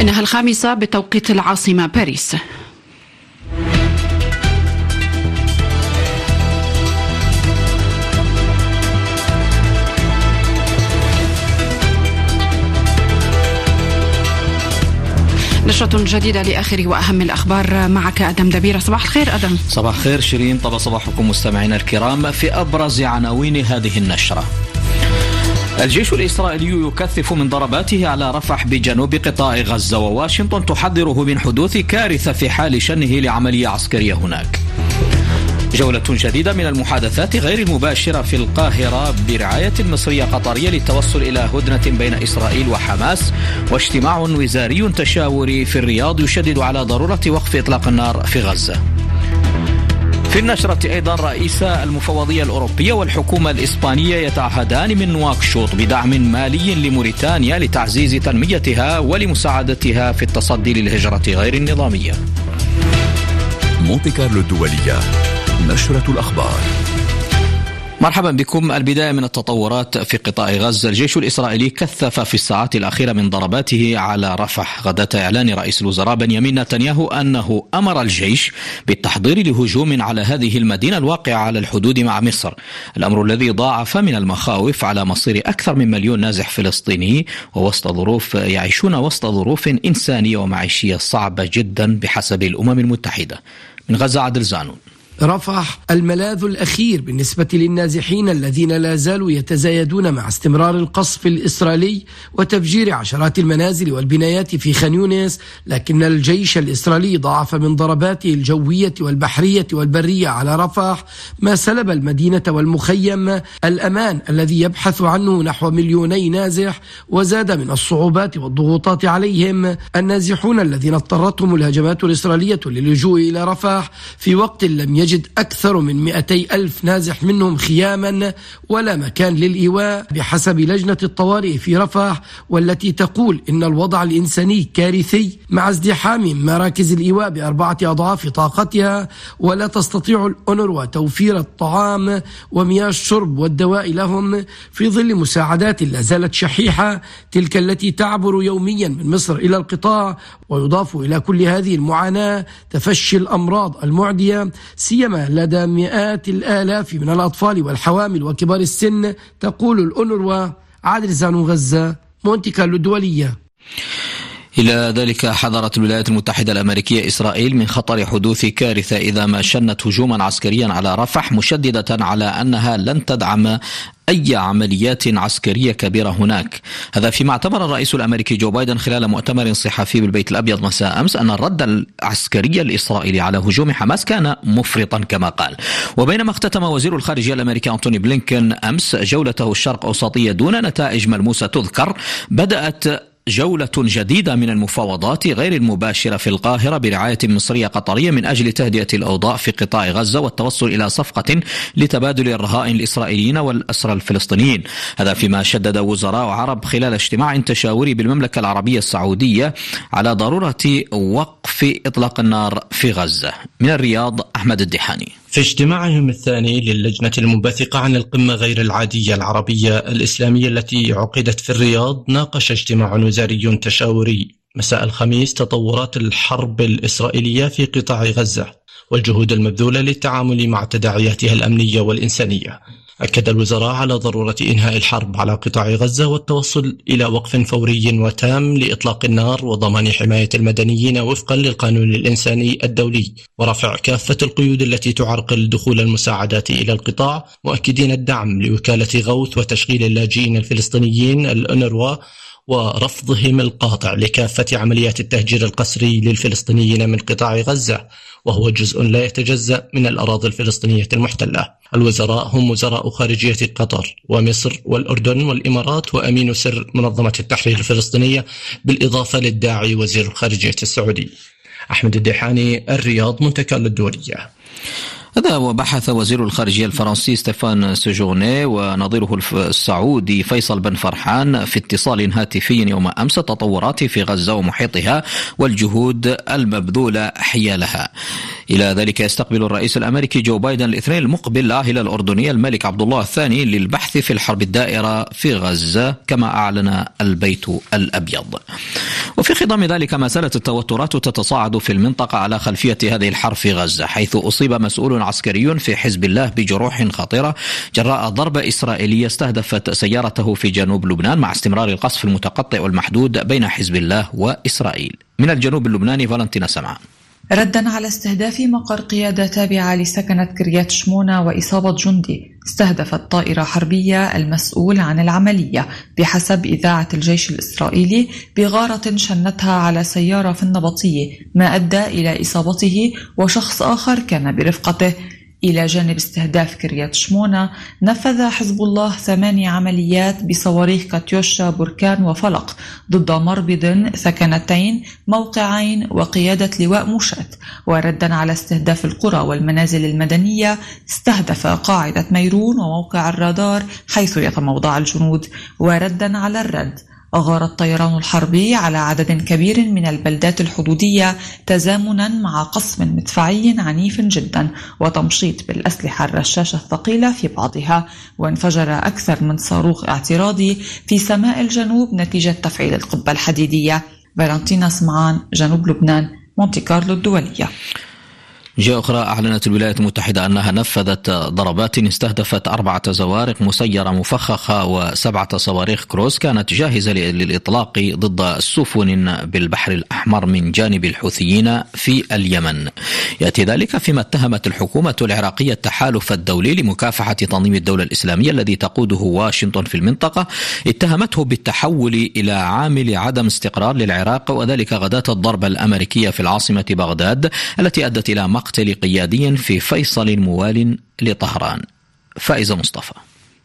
إنها الخامسة بتوقيت العاصمة باريس. نشرة جديدة لآخر وأهم الأخبار معك أدم دبيرة صباح الخير أدم. صباح الخير شيرين. طب صباحكم مستمعينا الكرام في أبرز عناوين هذه النشرة. الجيش الإسرائيلي يكثف من ضرباته على رفح بجنوب قطاع غزة وواشنطن تحذره من حدوث كارثة في حال شنه لعملية عسكرية هناك. جولة جديدة من المحادثات غير المباشرة في القاهرة برعاية مصرية قطرية للتوصل إلى هدنة بين إسرائيل وحماس واجتماع وزاري تشاوري في الرياض يشدد على ضرورة وقف إطلاق النار في غزة. في النشرة أيضا رئيس المفوضية الأوروبية والحكومة الإسبانية يتعهدان من نواكشوط بدعم مالي لموريتانيا لتعزيز تنميتها ولمساعدتها في التصدي للهجرة غير النظامية. مونتي كارلو الدولية نشرة الأخبار. مرحبا بكم. البداية من التطورات في قطاع غزة. الجيش الإسرائيلي كثف في الساعات الأخيرة من ضرباته على رفح غداة إعلان رئيس الوزراء بنيامين نتنياهو أنه أمر الجيش بالتحضير لهجوم على هذه المدينة الواقعة على الحدود مع مصر. الأمر الذي ضاعف من المخاوف على مصير أكثر من مليون نازح فلسطيني ووسط ظروف يعيشون وسط ظروف إنسانية ومعيشية صعبة جدا بحسب الأمم المتحدة. من غزة عدل زانون. رفح الملاذ الأخير بالنسبة للنازحين الذين لا زالوا يتزايدون مع استمرار القصف الإسرائيلي وتفجير عشرات المنازل والبنايات في خان يونس لكن الجيش الإسرائيلي ضاعف من ضرباته الجوية والبحرية والبرية على رفح ما سلب المدينة والمخيم. الأمان الذي يبحث عنه نحو مليوني نازح وزاد من الصعوبات والضغوطات عليهم. النازحون الذين اضطرتهم الهجمات الإسرائيلية للجوء إلى رفح في وقت لم يجد يجد أكثر من 200 ألف نازح منهم خياما ولا مكان للإيواء بحسب لجنة الطوارئ في رفح والتي تقول إن الوضع الإنساني كارثي مع ازدحام مراكز الإيواء بأربعة أضعاف طاقتها ولا تستطيع الأونروا توفير الطعام ومياه الشرب والدواء لهم في ظل مساعدات لا زالت شحيحة تلك التي تعبر يوميا من مصر إلى القطاع ويضاف إلى كل هذه المعاناة تفشي الأمراض المعدية سيما لدى مئات الآلاف من الأطفال والحوامل وكبار السن تقول الأونروا عادل زانو غزة مونتي كارلو الدولية. إلى ذلك حذرت الولايات المتحدة الأمريكية إسرائيل من خطر حدوث كارثة إذا ما شنت هجوما عسكريا على رفح مشددة على أنها لن تدعم أي عمليات عسكرية كبيرة هناك. هذا فيما اعتبر الرئيس الأمريكي جو بايدن خلال مؤتمر صحفي بالبيت الأبيض مساء أمس أن الرد العسكري الإسرائيلي على هجوم حماس كان مفرطا كما قال. وبينما اختتم وزير الخارجية الأمريكي أنتوني بلينكن أمس جولته الشرق أوسطية دون نتائج ملموسة تذكر بدأت جولة جديدة من المفاوضات غير المباشرة في القاهرة برعاية مصرية قطرية من أجل تهدئة الأوضاع في قطاع غزة والتوصل إلى صفقة لتبادل الرهائن الإسرائيليين والأسرى الفلسطينيين. هذا فيما شدد وزراء عرب خلال اجتماع تشاوري بالمملكة العربية السعودية على ضرورة وقف إطلاق النار في غزة. من الرياض أحمد الدحاني في اجتماعهم الثاني للجنة المنبثقة عن القمة غير العادية العربية الإسلامية التي عقدت في الرياض ناقش اجتماع وزاري تشاوري مساء الخميس تطورات الحرب الإسرائيلية في قطاع غزة والجهود المبذولة للتعامل مع تداعياتها الأمنية والإنسانية. أكد الوزراء على ضرورة إنهاء الحرب على قطاع غزة والتوصل إلى وقف فوري وتام لإطلاق النار وضمان حماية المدنيين وفقا للقانون الإنساني الدولي. ورفع كافة القيود التي تعرقل دخول المساعدات إلى القطاع مؤكدين الدعم لوكالة غوث وتشغيل اللاجئين الفلسطينيين الأنروا ورفضهم القاطع لكافة عمليات التهجير القسري للفلسطينيين من قطاع غزة وهو جزء لا يتجزأ من الأراضي الفلسطينية المحتلة. الوزراء هم وزراء خارجية قطر ومصر والأردن والإمارات وأمين سر منظمة التحرير الفلسطينية بالإضافة للداعي وزير الخارجية السعودي. أحمد الديحاني الرياض منتكى للدولية. هذا وبحث وزير الخارجية الفرنسي ستيفان سجوني ونظيره السعودي فيصل بن فرحان في اتصال هاتفي يوم أمس التطورات في غزة ومحيطها والجهود المبذولة حيالها. إلى ذلك يستقبل الرئيس الأمريكي جو بايدن الاثنين المقبل العاهلة الأردنية الملك عبد الله الثاني للبحث في الحرب الدائرة في غزة كما أعلن البيت الأبيض. وفي خضم ذلك ما زالت التوترات تتصاعد في المنطقة على خلفية هذه الحرب في غزة حيث أصيب مسؤول عسكري في حزب الله بجروح خطيرة جراء ضربة إسرائيلية استهدفت سيارته في جنوب لبنان مع استمرار القصف المتقطع والمحدود بين حزب الله وإسرائيل. من الجنوب اللبناني فالنتينا سمعان ردا على استهداف مقر قيادة تابعة لسكنة كريات شمونة وإصابة جندي. استهدفت طائرة حربية المسؤول عن العملية بحسب إذاعة الجيش الإسرائيلي بغارة شنتها على سيارة في النبطية ما أدى إلى إصابته وشخص آخر كان برفقته. إلى جانب استهداف كريات شمونة نفذ حزب الله ثماني عمليات بصواريخ كاتيوشا بركان وفلق ضد مربض ثكنتين موقعين وقيادة لواء موشات. وردا على استهداف القرى والمنازل المدنية استهدف قاعدة ميرون وموقع الرادار حيث يتموضع الجنود. وردا على الرد أغار الطيران الحربي على عدد كبير من البلدات الحدودية تزامنا مع قصف مدفعي عنيف جدا وتمشيط بالأسلحة الرشاشة الثقيلة في بعضها وانفجر أكثر من صاروخ اعتراضي في سماء الجنوب نتيجة تفعيل القبة الحديدية. فالنتينا سمعان جنوب لبنان مونتي كارلو الدولية. جهة أخرى أعلنت الولايات المتحدة أنها نفذت ضربات استهدفت أربعة زوارق مسيرة مفخخة وسبعة صواريخ كروز كانت جاهزة للإطلاق ضد سفن بالبحر الأحمر من جانب الحوثيين في اليمن. يأتي ذلك فيما اتهمت الحكومة العراقية التحالف الدولي لمكافحة تنظيم الدولة الإسلامية الذي تقوده واشنطن في المنطقة. اتهمته بالتحول إلى عامل عدم استقرار للعراق وذلك غداة الضربة الأمريكية في العاصمة بغداد التي أدت إلى مقتل قيادي في فيصل موال لطهران. فائزة مصطفى.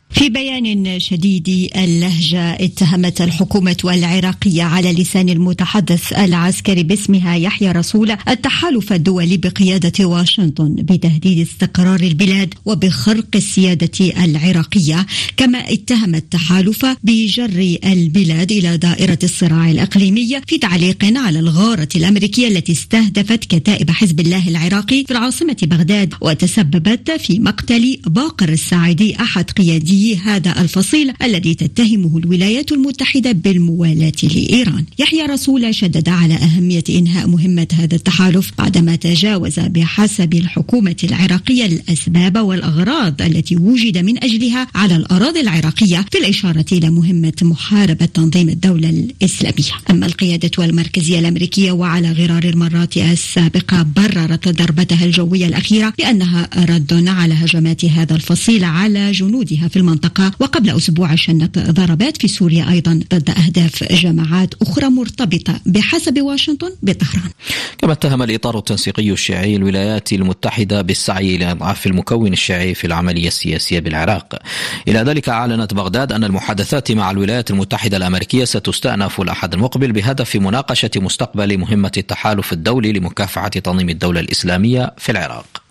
في بيان شديد اللهجة اتهمت الحكومة العراقية على لسان المتحدث العسكري باسمها يحيى رسول التحالف الدولي بقيادة واشنطن بتهديد استقرار البلاد وبخرق السيادة العراقية. كما اتهم التحالف بجر البلاد إلى دائرة الصراع الإقليمي في تعليق على الغارة الأمريكية التي استهدفت كتائب حزب الله العراقي في العاصمة بغداد وتسببت في مقتل باقر الساعدي أحد قيادي هذا الفصيل الذي تتهمه الولايات المتحدة بالموالاة لإيران. يحيى رسول شدد على أهمية إنهاء مهمة هذا التحالف بعدما تجاوز بحسب الحكومة العراقية الأسباب والأغراض التي وجد من أجلها على الأراضي العراقية في الإشارة إلى مهمة محاربة تنظيم الدولة الإسلامية. أما القيادة والمركزية الأمريكية وعلى غرار المرات السابقة بررت ضربتها الجوية الأخيرة بأنها رد على هجمات هذا الفصيل على جنودها في المنطقة وقبل أسبوع شنت ضربات في سوريا أيضا ضد أهداف جماعات أخرى مرتبطة بحسب واشنطن بطهران. كما اتهم الإطار التنسيقي الشيعي الولايات المتحدة بالسعي إلى إضعاف المكون الشيعي في العملية السياسية بالعراق. إلى ذلك أعلنت بغداد أن المحادثات مع الولايات المتحدة الأمريكية ستستأنف الأحد المقبل بهدف مناقشة مستقبل مهمة التحالف الدولي لمكافحة تنظيم الدولة الإسلامية في العراق.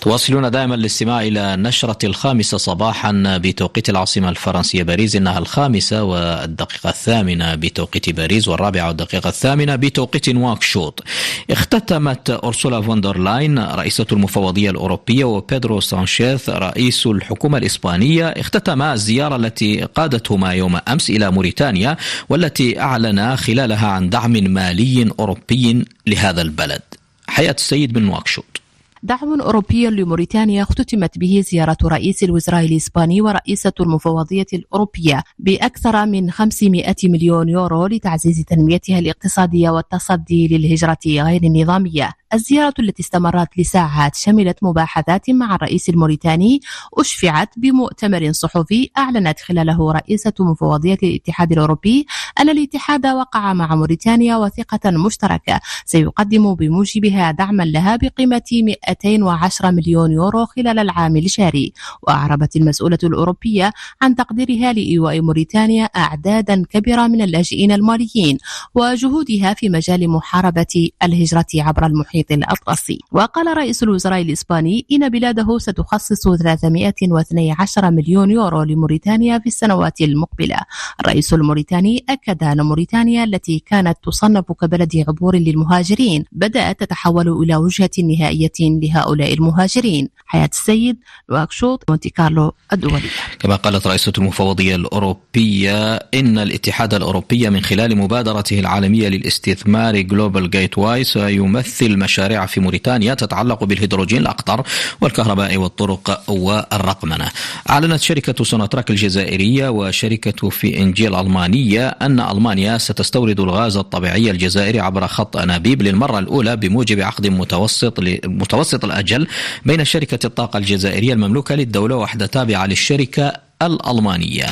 تواصلون دائما الاستماع إلى النشرة الخامسة صباحا بتوقيت العاصمة الفرنسية باريس إنها الخامسة والدقيقة الثامنة بتوقيت باريس والرابعة والدقيقة الثامنة بتوقيت نواكشوط اختتمت أورسولا فون دير لاين رئيسة المفوضية الأوروبية وبيدرو سانشيز رئيس الحكومة الإسبانية. اختتما الزيارة التي قادتهما يوم أمس إلى موريتانيا والتي أعلن خلالها عن دعم مالي أوروبي لهذا البلد. حياة السيد بن نواكشوط دعم أوروبي لموريتانيا اختتمت به زيارة رئيس الوزراء الإسباني ورئيسة المفوضية الأوروبية بأكثر من 500 مليون يورو لتعزيز تنميتها الاقتصادية والتصدي للهجرة غير النظامية. الزيارة التي استمرت لساعات شملت مباحثات مع الرئيس الموريتاني أشفعت بمؤتمر صحفي أعلنت خلاله رئيسة مفوضية الاتحاد الأوروبي أن الاتحاد وقع مع موريتانيا وثيقة مشتركة. سيقدم بموجبها دعما لها بقيمة 210 مليون يورو خلال العام الجاري. وأعربت المسؤولة الأوروبية عن تقديرها لإيواء موريتانيا أعدادا كبيرة من اللاجئين الماليين وجهودها في مجال محاربة الهجرة عبر المحيط. المحيط الأطلسي. وقال رئيس الوزراء الإسباني إن بلاده ستخصص 312 مليون يورو لموريتانيا في السنوات المقبلة. الرئيس الموريتاني أكد أن موريتانيا التي كانت تصنف كبلد عبور للمهاجرين بدأت تتحول إلى وجهة نهائية لهؤلاء المهاجرين. حياة السيد نواكشوط مونتي كارلو الدولية كما قالت رئيسة المفوضية الأوروبية إن الاتحاد الأوروبي من خلال مبادرته العالمية للاستثمار Global Gateway سيمثل مشاريع في موريتانيا تتعلق بالهيدروجين الأخضر والكهرباء والطرق والرقمنة. أعلنت شركة سوناتراك الجزائرية وشركة في إنجيل ألمانية أن ألمانيا ستستورد الغاز الطبيعي الجزائري عبر خط أنابيب للمرة الأولى بموجب عقد متوسط متوسط الأجل بين شركة الطاقة الجزائرية المملوكة للدولة وحدة تابعة للشركة الألمانية.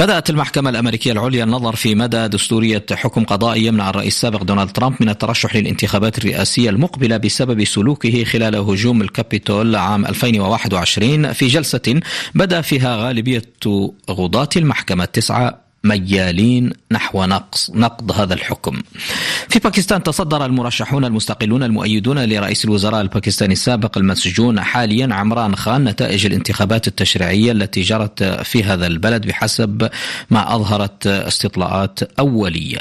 بدأت المحكمة الأمريكية العليا النظر في مدى دستورية حكم قضائي يمنع الرئيس السابق دونالد ترامب من الترشح للانتخابات الرئاسية المقبلة بسبب سلوكه خلال هجوم الكابيتول عام 2021 في جلسة بدأ فيها غالبية قضاة المحكمة التسعة ميالين نحو نقص نقض هذا الحكم. في باكستان تصدر المرشحون المستقلون المؤيدون لرئيس الوزراء الباكستاني السابق المسجون حاليا عمران خان نتائج الانتخابات التشريعية التي جرت في هذا البلد بحسب ما أظهرت استطلاعات أولية.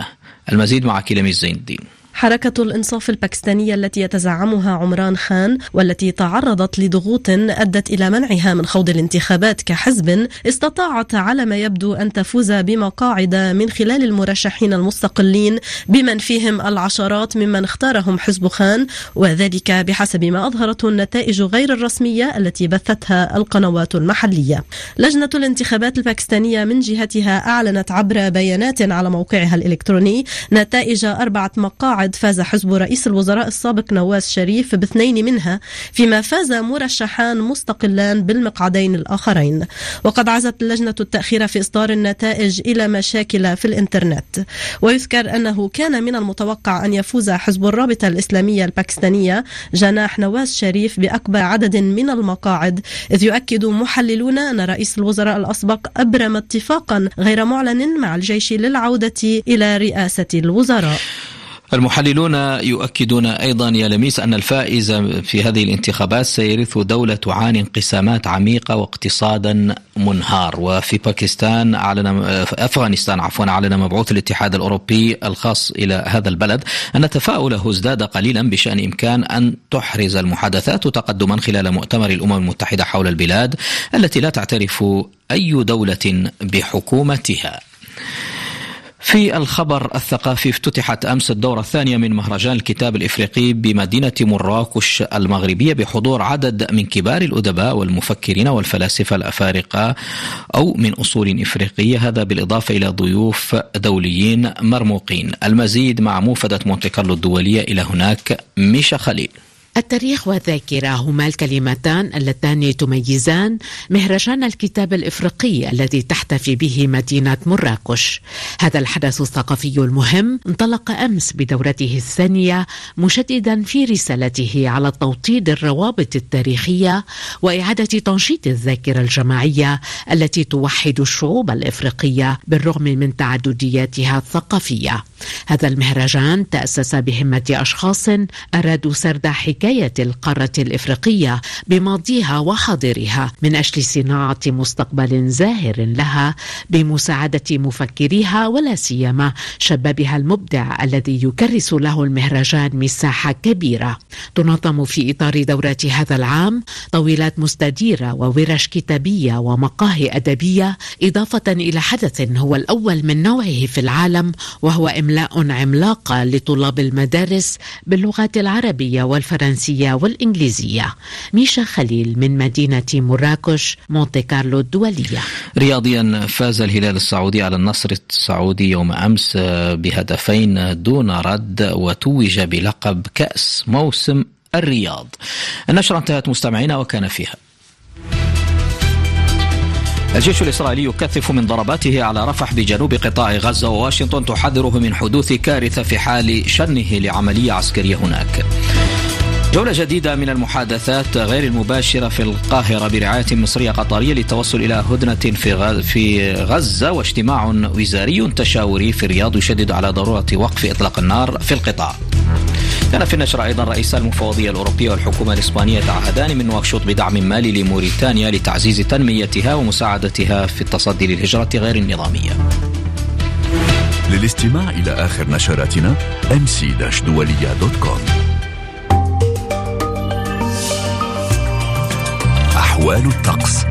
المزيد مع كيلميز زين الدين. حركة الإنصاف الباكستانية التي يتزعمها عمران خان والتي تعرضت لضغوط أدت إلى منعها من خوض الانتخابات كحزب استطاعت على ما يبدو أن تفوز بمقاعد من خلال المرشحين المستقلين بمن فيهم العشرات ممن اختارهم حزب خان وذلك بحسب ما أظهرته النتائج غير الرسمية التي بثتها القنوات المحلية. لجنة الانتخابات الباكستانية من جهتها أعلنت عبر بيانات على موقعها الإلكتروني نتائج أربعة مقاعد بعد فاز حزب رئيس الوزراء السابق نواز شريف باثنين منها فيما فاز مرشحان مستقلان بالمقعدين الآخرين. وقد عزت اللجنة التأخير في إصدار النتائج إلى مشاكل في الإنترنت. ويذكر أنه كان من المتوقع أن يفوز حزب الرابطة الإسلامية الباكستانية جناح نواز شريف بأكبر عدد من المقاعد إذ يؤكد محللون أن رئيس الوزراء الأسبق أبرم اتفاقا غير معلن مع الجيش للعودة إلى رئاسة الوزراء. المحللون يؤكدون أيضا يا لميس أن الفائز في هذه الانتخابات سيرث دولة تعاني انقسامات عميقة واقتصادا منهار وفي باكستان أعلن أفغانستان عفوا أعلن مبعوث الاتحاد الأوروبي الخاص إلى هذا البلد أن تفاؤله ازداد قليلا بشأن إمكان أن تحرز المحادثات تقدما خلال مؤتمر الأمم المتحدة حول البلاد التي لا تعترف أي دولة بحكومتها. في الخبر الثقافي افتتحت أمس الدورة الثانية من مهرجان الكتاب الإفريقي بمدينة مراكش المغربية بحضور عدد من كبار الأدباء والمفكرين والفلاسفة الأفارقة أو من أصول إفريقية. هذا بالإضافة إلى ضيوف دوليين مرموقين. المزيد مع موفدة مونتي كارلو الدولية إلى هناك ميشا خليل. التاريخ والذاكرة هما الكلمتان اللتان تميزان مهرجان الكتاب الإفريقي الذي تحتفي به مدينة مراكش. هذا الحدث الثقافي المهم انطلق أمس بدورته الثانية مشددا في رسالته على توطيد الروابط التاريخية وإعادة تنشيط الذاكرة الجماعية التي توحد الشعوب الإفريقية بالرغم من تعددياتها الثقافية. هذا المهرجان تأسس بهمة أشخاص أرادوا سرد حكاية القارة الإفريقية بماضيها وحاضرها من أجل صناعة مستقبل زاهر لها بمساعدة مفكريها ولا سيما شبابها المبدع الذي يكرس له المهرجان مساحة كبيرة. تنظم في إطار دورات هذا العام طويلات مستديرة وورش كتابية ومقاهي أدبية إضافة إلى حدث هو الأول من نوعه في العالم وهو إملاء عملاق لطلاب المدارس باللغات العربية والفرنسية. والإنجليزية. ميشا خليل من مدينة مراكش مونتي كارلو الدولية. رياضيا فاز الهلال السعودي على النصر السعودي يوم أمس بهدفين دون رد وتوج بلقب كأس موسم الرياض. النشرة انتهت مستمعينا وكان فيها. الجيش الإسرائيلي يكثف من ضرباته على رفح بجنوب قطاع غزة وواشنطن تحذره من حدوث كارثة في حال شنه لعملية عسكرية هناك. جولة جديدة من المحادثات غير المباشرة في القاهرة برعاية مصرية قطرية للتوصل إلى هدنة في في غزة واجتماع وزاري تشاوري في الرياض يشدد على ضرورة وقف إطلاق النار في القطاع. كان في النشر أيضا رئيس المفوضية الأوروبية والحكومة الإسبانية تعهدان من نواكشوط بدعم مالي لموريتانيا لتعزيز تنميتها ومساعدتها في التصدي للهجرة غير النظامية للاستماع إلى آخر نشراتنا mc-دولية.com أحوال الطقس.